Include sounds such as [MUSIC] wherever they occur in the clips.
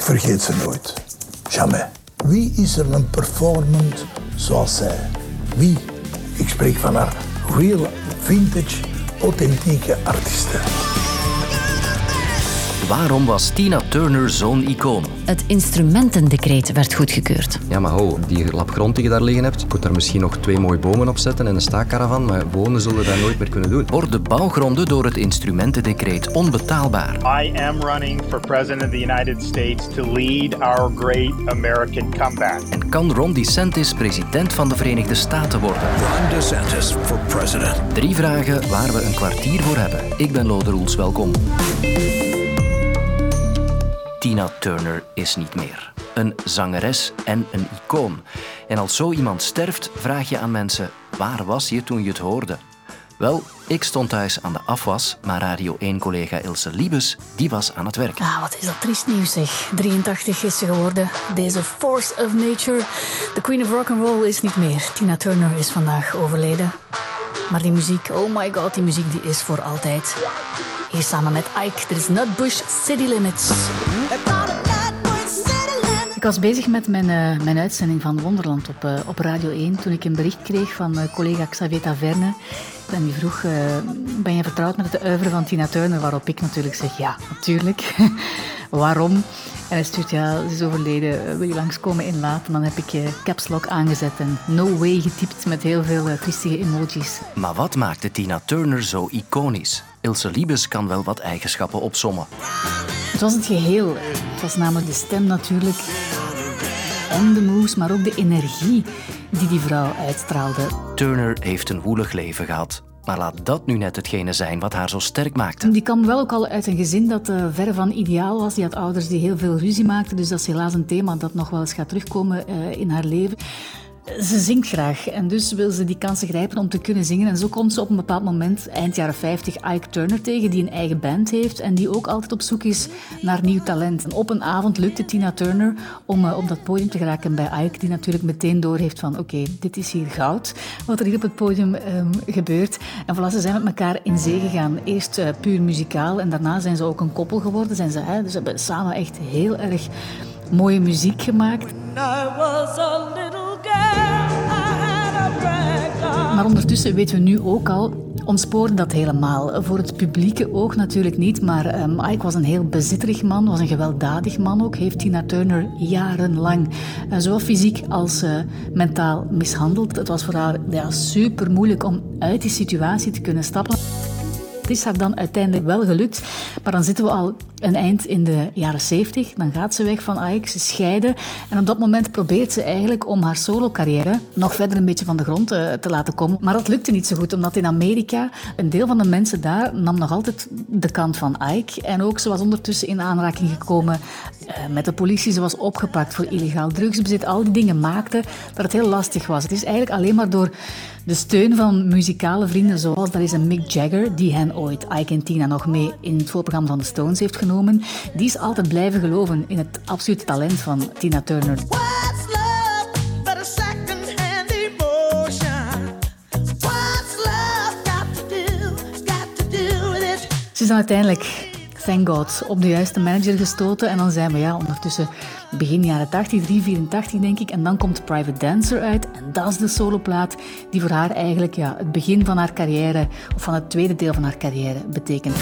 Ik vergeet ze nooit. Jamais. Wie is er een performance zoals zij? Wie? Ik spreek van haar real, vintage, authentieke artiesten. Waarom was Tina Turner zo'n icoon? Het instrumentendecreet werd goedgekeurd. Ja, maar ho, die lap grond die je daar liggen hebt, je kunt daar misschien nog twee mooie bomen op zetten en een staakkaravan, maar wonen zullen dat nooit meer kunnen doen. Worden bouwgronden door het instrumentendecreet onbetaalbaar? I am running for president of the United States to lead our great American comeback. En kan Ron DeSantis president van de Verenigde Staten worden? Ron DeSantis for president. Drie vragen waar we een kwartier voor hebben. Ik ben Lode Roels, welkom. Tina Turner is niet meer. Een zangeres en een icoon. En als zo iemand sterft, vraag je aan mensen: waar was je toen je het hoorde? Wel, ik stond thuis aan de afwas, maar Radio 1-collega Ilse Liebes die was aan het werk. Ah, wat is dat triest nieuws zeg. 83 is ze geworden. Deze force of nature. De queen of rock and roll is niet meer. Tina Turner is vandaag overleden. Maar die muziek, oh my god, die muziek die is voor altijd. Hier samen met Ike, dit is Nutbush City Limits. Ik was bezig met mijn, uh, mijn uitzending van Wonderland op, uh, op Radio 1 toen ik een bericht kreeg van uh, collega Xavier Taverne. En die vroeg, ben je vertrouwd met het uiveren van Tina Turner? Waarop ik natuurlijk zeg, ja, natuurlijk. [LAUGHS] Waarom? En hij stuurt, ja, ze is overleden, wil je langskomen in laat? En dan heb ik caps lock aangezet en no way getypt met heel veel triestige emojis. Maar wat maakte Tina Turner zo iconisch? Ilse Liebes kan wel wat eigenschappen opsommen. Het was het geheel. Het was namelijk de stem natuurlijk. En de moves, maar ook de energie die die vrouw uitstraalde. Turner heeft een woelig leven gehad. Maar laat dat nu net hetgene zijn wat haar zo sterk maakte. Die kwam wel ook al uit een gezin dat uh, ver van ideaal was. Die had ouders die heel veel ruzie maakten. Dus dat is helaas een thema dat nog wel eens gaat terugkomen uh, in haar leven. Ze zingt graag en dus wil ze die kansen grijpen om te kunnen zingen. En zo komt ze op een bepaald moment, eind jaren 50, Ike Turner tegen, die een eigen band heeft en die ook altijd op zoek is naar nieuw talent. En op een avond lukte Tina Turner om uh, op dat podium te geraken bij Ike, die natuurlijk meteen doorheeft van oké, dit is hier goud, wat er hier op het podium um, gebeurt. En voilà, ze zijn met elkaar in zee gegaan. Eerst uh, puur muzikaal en daarna zijn ze ook een koppel geworden. Zijn ze, hè, dus ze hebben samen echt heel erg mooie muziek gemaakt. Maar ondertussen weten we nu ook al, ontsporen dat helemaal. Voor het publieke oog natuurlijk niet, maar um, Ike was een heel bezitterig man, was een gewelddadig man ook. Heeft Tina Turner jarenlang uh, zowel fysiek als uh, mentaal mishandeld. Het was voor haar super moeilijk om uit die situatie te kunnen stappen. Het is haar dan uiteindelijk wel gelukt, maar dan zitten we al een eind in de jaren 70. Dan gaat ze weg van Ike, ze scheiden. En op dat moment probeert ze eigenlijk om haar solo-carrière nog verder een beetje van de grond uh, te laten komen. Maar dat lukte niet zo goed, omdat in Amerika een deel van de mensen daar nam nog altijd de kant van Ike. En ook ze was ondertussen in aanraking gekomen uh, met de politie. Ze was opgepakt voor illegaal drugsbezit. Al die dingen maakten dat het heel lastig was. Het is eigenlijk alleen maar door de steun van muzikale vrienden zoals daar is een Mick Jagger, die hen ooit Ike en Tina nog mee in het voorprogramma van de Stones heeft genomen. Die is altijd blijven geloven in het absolute talent van Tina Turner. Ze is dan uiteindelijk thank God, op de juiste manager gestoten. En dan zijn we ja, ondertussen begin jaren 80, 384 denk ik. En dan komt Private Dancer uit. En dat is de soloplaat die voor haar eigenlijk ja, het begin van haar carrière, of van het tweede deel van haar carrière, betekent.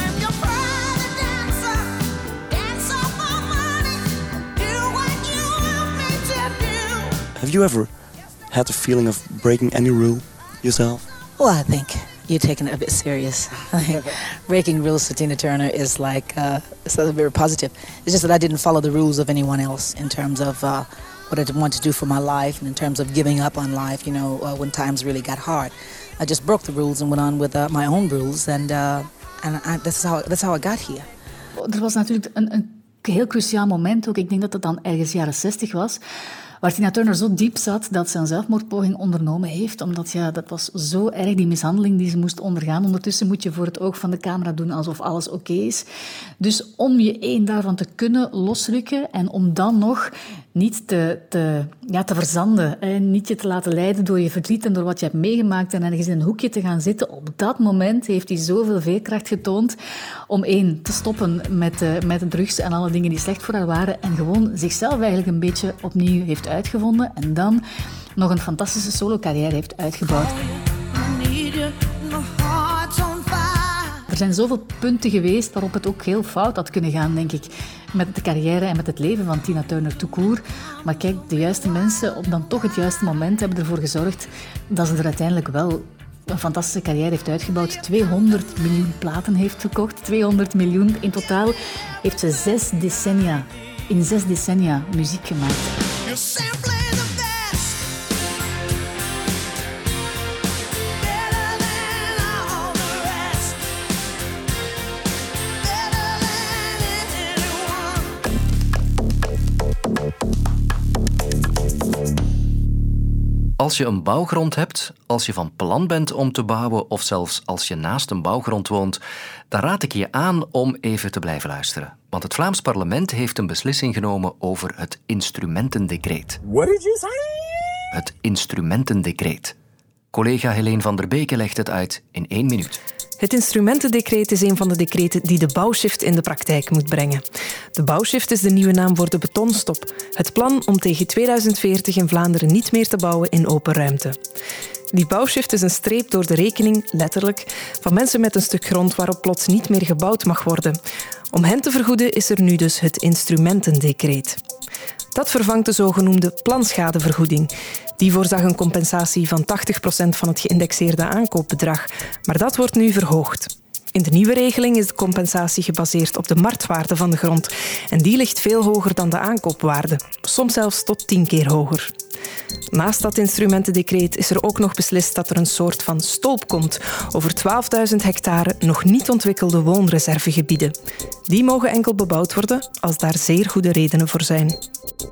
Have you ever had the feeling of breaking any rule yourself? Well, I think you're taking it a bit serious. [LAUGHS] Breaking rules to Tina Turner is like, uh, it's very positive. It's just that I didn't follow the rules of anyone else in terms of uh, what I wanted to do for my life and in terms of giving up on life, you know, uh, when times really got hard. I just broke the rules and went on with uh, my own rules and, uh, and I, that's, how, that's how I got here. Er was natuurlijk een, een heel cruciaal moment ook. Ik denk dat het dan ergens jaren 60 was waar Tina Turner zo diep zat dat ze een zelfmoordpoging ondernomen heeft. Omdat ja, dat was zo erg, die mishandeling die ze moest ondergaan. Ondertussen moet je voor het oog van de camera doen alsof alles oké is. Dus om je één daarvan te kunnen losrukken en om dan nog niet te, te, ja, te verzanden. Hè. Niet je te laten leiden door je verdriet en door wat je hebt meegemaakt en ergens in een hoekje te gaan zitten. Op dat moment heeft hij zoveel veerkracht getoond om één, te stoppen met, uh, met de drugs en alle dingen die slecht voor haar waren en gewoon zichzelf eigenlijk een beetje opnieuw heeft uitgevonden en dan nog een fantastische solo-carrière heeft uitgebouwd. Zijn zoveel punten geweest waarop het ook heel fout had kunnen gaan, denk ik. Met de carrière en met het leven van Tina Turner court. Maar kijk, de juiste mensen op dan toch het juiste moment hebben ervoor gezorgd dat ze er uiteindelijk wel een fantastische carrière heeft uitgebouwd. 200 miljoen platen heeft verkocht. 200 miljoen in totaal heeft ze zes decennia, in zes decennia muziek gemaakt. Als je een bouwgrond hebt, als je van plan bent om te bouwen of zelfs als je naast een bouwgrond woont, dan raad ik je aan om even te blijven luisteren. Want het Vlaams parlement heeft een beslissing genomen over het instrumentendecreet. What did you say? Het instrumentendecreet. Collega Helene van der Beke legt het uit in één minuut. Het instrumentendecreet is een van de decreten die de bouwshift in de praktijk moet brengen. De bouwshift is de nieuwe naam voor de betonstop. Het plan om tegen 2040 in Vlaanderen niet meer te bouwen in open ruimte. Die bouwshift is een streep door de rekening, letterlijk, van mensen met een stuk grond waarop plots niet meer gebouwd mag worden. Om hen te vergoeden is er nu dus het instrumentendecreet. Dat vervangt de zogenoemde planschadevergoeding. Die voorzag een compensatie van 80% van het geïndexeerde aankoopbedrag, maar dat wordt nu verhoogd. In de nieuwe regeling is de compensatie gebaseerd op de marktwaarde van de grond en die ligt veel hoger dan de aankoopwaarde, soms zelfs tot 10 keer hoger. Naast dat instrumentendecreet is er ook nog beslist dat er een soort van stolp komt over 12.000 hectare nog niet ontwikkelde woonreservegebieden. Die mogen enkel bebouwd worden als daar zeer goede redenen voor zijn.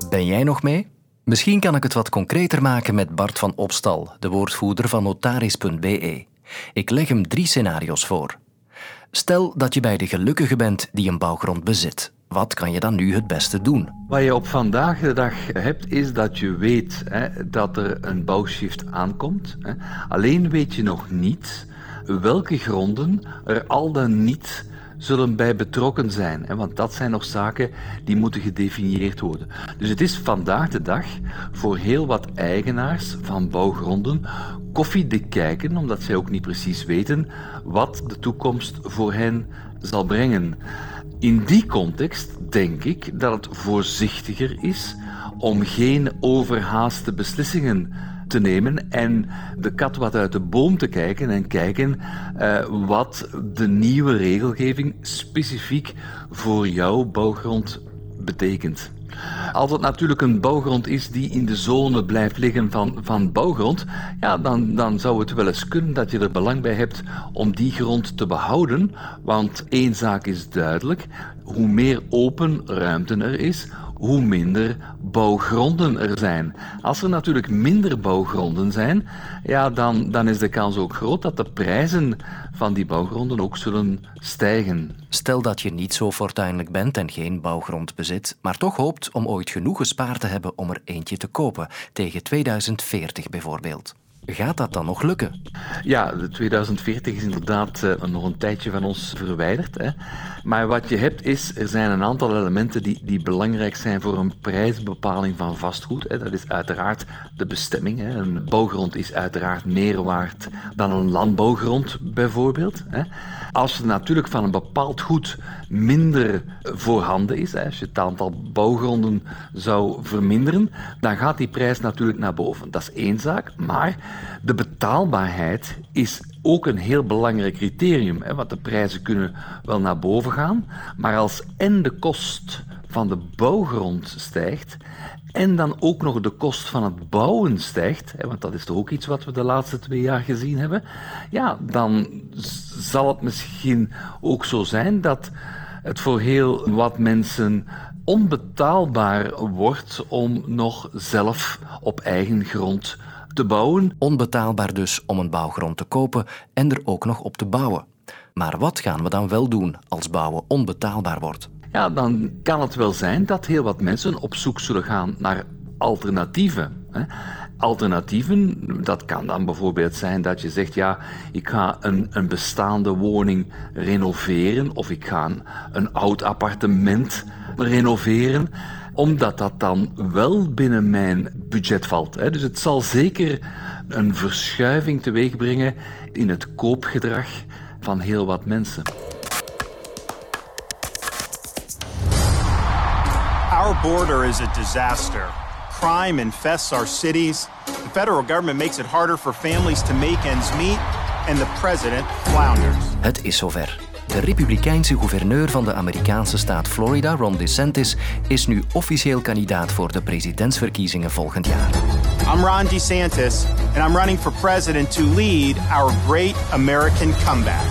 Ben jij nog mee? Misschien kan ik het wat concreter maken met Bart van Opstal, de woordvoerder van notaris.be. Ik leg hem drie scenario's voor. Stel dat je bij de gelukkige bent die een bouwgrond bezit. Wat kan je dan nu het beste doen? Wat je op vandaag de dag hebt, is dat je weet hè, dat er een bouwshift aankomt. Hè. Alleen weet je nog niet welke gronden er al dan niet zullen bij betrokken zijn. Hè, want dat zijn nog zaken die moeten gedefinieerd worden. Dus het is vandaag de dag voor heel wat eigenaars van bouwgronden koffiedik kijken, omdat zij ook niet precies weten wat de toekomst voor hen zal brengen. In die context denk ik dat het voorzichtiger is om geen overhaaste beslissingen te nemen en de kat wat uit de boom te kijken en kijken uh, wat de nieuwe regelgeving specifiek voor jouw bouwgrond betekent. Als het natuurlijk een bouwgrond is die in de zone blijft liggen van, van bouwgrond, ja, dan, dan zou het wel eens kunnen dat je er belang bij hebt om die grond te behouden. Want één zaak is duidelijk, hoe meer open ruimte er is, hoe minder bouwgronden er zijn. Als er natuurlijk minder bouwgronden zijn, ja, dan, dan is de kans ook groot dat de prijzen van die bouwgronden ook zullen stijgen. Stel dat je niet zo fortuinlijk bent en geen bouwgrond bezit, maar toch hoopt om ooit genoeg gespaard te hebben om er eentje te kopen, tegen 2040 bijvoorbeeld. Gaat dat dan nog lukken? Ja, de 2040 is inderdaad uh, nog een tijdje van ons verwijderd. Hè. Maar wat je hebt is, er zijn een aantal elementen die, die belangrijk zijn voor een prijsbepaling van vastgoed. Hè. Dat is uiteraard de bestemming. Hè. Een bouwgrond is uiteraard meer waard dan een landbouwgrond bijvoorbeeld. Hè. Als er natuurlijk van een bepaald goed minder voorhanden is, als je het aantal bouwgronden zou verminderen, dan gaat die prijs natuurlijk naar boven. Dat is één zaak. Maar de betaalbaarheid is ook een heel belangrijk criterium, hè, want de prijzen kunnen wel naar boven gaan, maar als en de kost van de bouwgrond stijgt en dan ook nog de kost van het bouwen stijgt, hè, want dat is toch ook iets wat we de laatste twee jaar gezien hebben, ja, dan zal het misschien ook zo zijn dat het voor heel wat mensen onbetaalbaar wordt om nog zelf op eigen grond te bouwen. Onbetaalbaar dus om een bouwgrond te kopen en er ook nog op te bouwen. Maar wat gaan we dan wel doen als bouwen onbetaalbaar wordt? ja, dan kan het wel zijn dat heel wat mensen op zoek zullen gaan naar alternatieven. Hè. Alternatieven, dat kan dan bijvoorbeeld zijn dat je zegt, ja, ik ga een, een bestaande woning renoveren of ik ga een, een oud appartement renoveren omdat dat dan wel binnen mijn budget valt. Hè. Dus het zal zeker een verschuiving teweeg brengen in het koopgedrag van heel wat mensen. Our border is a disaster. Crime infests our cities. The federal government makes it harder for families to make ends meet. And the president flounders. Het is zover. De republikeinse gouverneur van de Amerikaanse staat Florida, Ron DeSantis, is nu officieel kandidaat voor de presidentsverkiezingen volgend jaar. I'm Ron DeSantis, and I'm running for president to lead our great American comeback.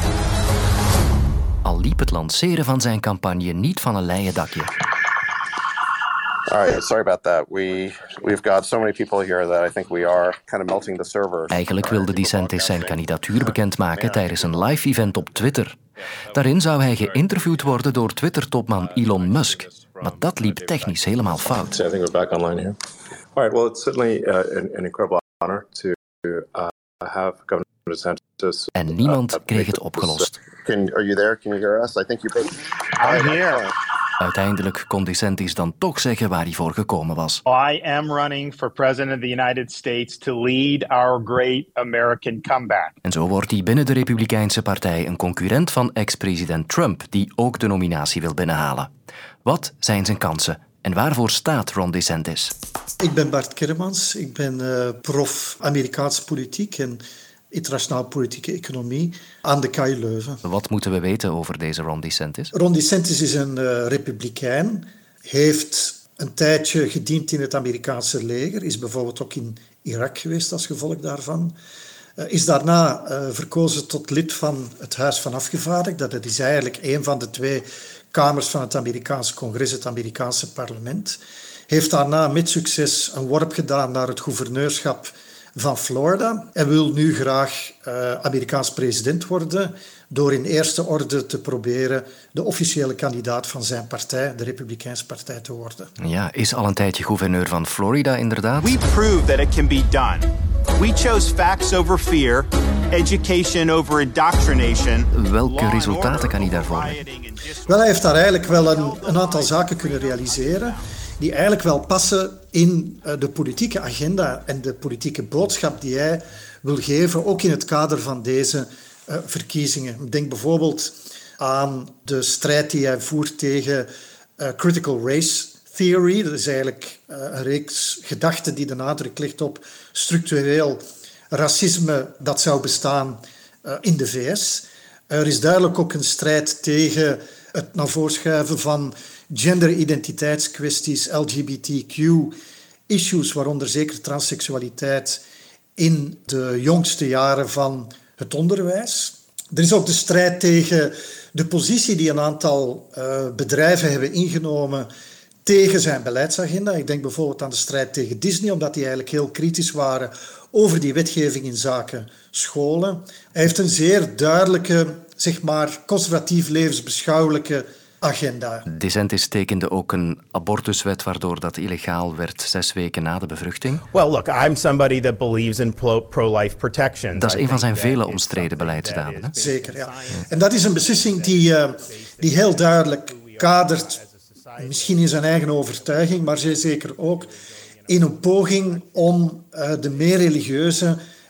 Al liep het lanceren van zijn campagne niet van een leien dakje. All right, sorry about that. We we've got so many people here that I think we are kind of melting the servers. Eigenlijk wilde DeSantis zijn kandidatuur bekendmaken tijdens een live event op Twitter. Daarin zou hij geïnterviewd worden door Twitter-topman Elon Musk. Maar dat liep technisch helemaal fout. So I think we're back online here. All right. Well, it's certainly uh, an, an incredible honor to uh, have Governor DeSantis. En niemand kreeg het opgelost. Can, are you there? Can you hear us? I think you both. I'm here. Uiteindelijk kon DeSantis dan toch zeggen waar hij voor gekomen was. I am running for president of the United States to lead our great American comeback. En zo wordt hij binnen de Republikeinse Partij een concurrent van ex-president Trump, die ook de nominatie wil binnenhalen. Wat zijn zijn kansen en waarvoor staat Ron DeSantis? Ik ben Bart Kermans, ik ben uh, prof Amerikaanse politiek en internationaal politieke economie aan de KU Leuven. Wat moeten we weten over deze Ron DeSantis? Ron DeSantis is een uh, republikein, heeft een tijdje gediend in het Amerikaanse leger, is bijvoorbeeld ook in Irak geweest als gevolg daarvan. Uh, is daarna uh, verkozen tot lid van het Huis van Afgevaardigden. Dat is eigenlijk een van de twee kamers van het Amerikaanse congres, het Amerikaanse parlement. Heeft daarna met succes een worp gedaan naar het gouverneurschap van Florida en wil nu graag uh, Amerikaans president worden door in eerste orde te proberen de officiële kandidaat van zijn partij, de Republikeinse Partij, te worden. Ja, is al een tijdje gouverneur van Florida inderdaad. We prove that it can be done. We chose facts over fear, education over indoctrination. Welke resultaten kan hij daarvoor? Wel, hij heeft daar eigenlijk wel een, een aantal zaken kunnen realiseren die eigenlijk wel passen in de politieke agenda en de politieke boodschap die hij wil geven, ook in het kader van deze uh, verkiezingen. Denk bijvoorbeeld aan de strijd die hij voert tegen uh, critical race theory. Dat is eigenlijk een reeks gedachten die de nadruk legt op structureel racisme dat zou bestaan in de VS. Er is duidelijk ook een strijd tegen het naar voren schuiven van genderidentiteitskwesties, LGBTQ-issues, waaronder zeker transseksualiteit, in de jongste jaren van het onderwijs. Er is ook de strijd tegen de positie die een aantal uh, bedrijven hebben ingenomen tegen zijn beleidsagenda. Ik denk bijvoorbeeld aan de strijd tegen Disney, omdat die eigenlijk heel kritisch waren over die wetgeving in zaken scholen. Hij heeft een zeer duidelijke, zeg maar, conservatief levensbeschouwelijke agenda. DeSantis tekende ook een abortuswet waardoor dat illegaal werd zes weken na de bevruchting. Well, look, I'm somebody that believes in pro-life protection. Dat is een van zijn vele omstreden beleidsdaden. Hè? Zeker, ja. En dat is een beslissing die, uh, die heel duidelijk kadert, misschien in zijn eigen overtuiging, maar zeker ook in een poging om uh, de meer religieuze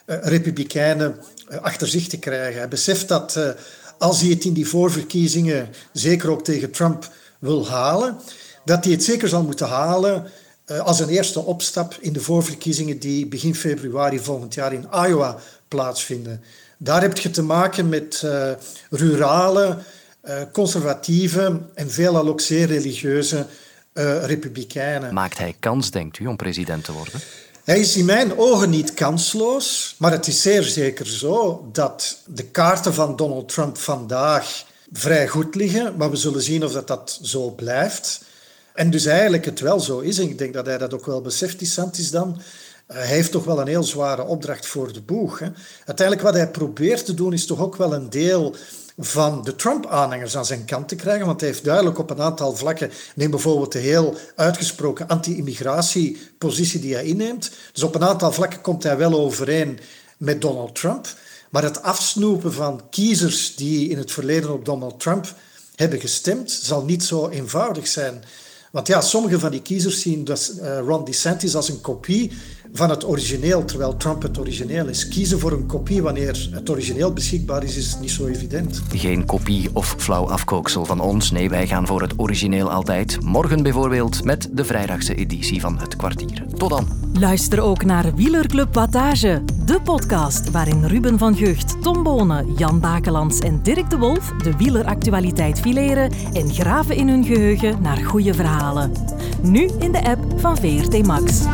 uh, republikeinen achter zich te krijgen. Hij beseft dat als hij het in die voorverkiezingen, zeker ook tegen Trump, wil halen, dat hij het zeker zal moeten halen uh, als een eerste opstap in de voorverkiezingen die begin februari volgend jaar in Iowa plaatsvinden. Daar heb je te maken met uh, rurale, uh, conservatieve en veelal ook zeer religieuze republikeinen. Maakt hij kans, denkt u, om president te worden? Hij is in mijn ogen niet kansloos, maar het is zeer zeker zo dat de kaarten van Donald Trump vandaag vrij goed liggen, maar we zullen zien of dat, dat zo blijft. En dus eigenlijk het wel zo is, en ik denk dat hij dat ook wel beseft, die Santis dan, hij heeft toch wel een heel zware opdracht voor de boeg. Hè. Uiteindelijk wat hij probeert te doen is toch ook wel een deel van de Trump-aanhangers aan zijn kant te krijgen, want hij heeft duidelijk op een aantal vlakken, neem bijvoorbeeld de heel uitgesproken anti-immigratiepositie die hij inneemt. Dus op een aantal vlakken komt hij wel overeen met Donald Trump. Maar het afsnoepen van kiezers die in het verleden op Donald Trump hebben gestemd, zal niet zo eenvoudig zijn. Want ja, sommige van die kiezers zien uh, Ron DeSantis als een kopie van het origineel, terwijl Trump het origineel is. Kiezen voor een kopie wanneer het origineel beschikbaar is, is niet zo evident. Geen kopie of flauw afkooksel van ons. Nee, wij gaan voor het origineel altijd. Morgen bijvoorbeeld met de vrijdagse editie van Het Kwartier. Tot dan. Luister ook naar Wielerclub Wattage, de podcast waarin Ruben van Gucht, Tom Bonen, Jan Bakelands en Dirk de Wolf de wieleractualiteit fileren en graven in hun geheugen naar goede verhalen. Nu in de app van VRT Max.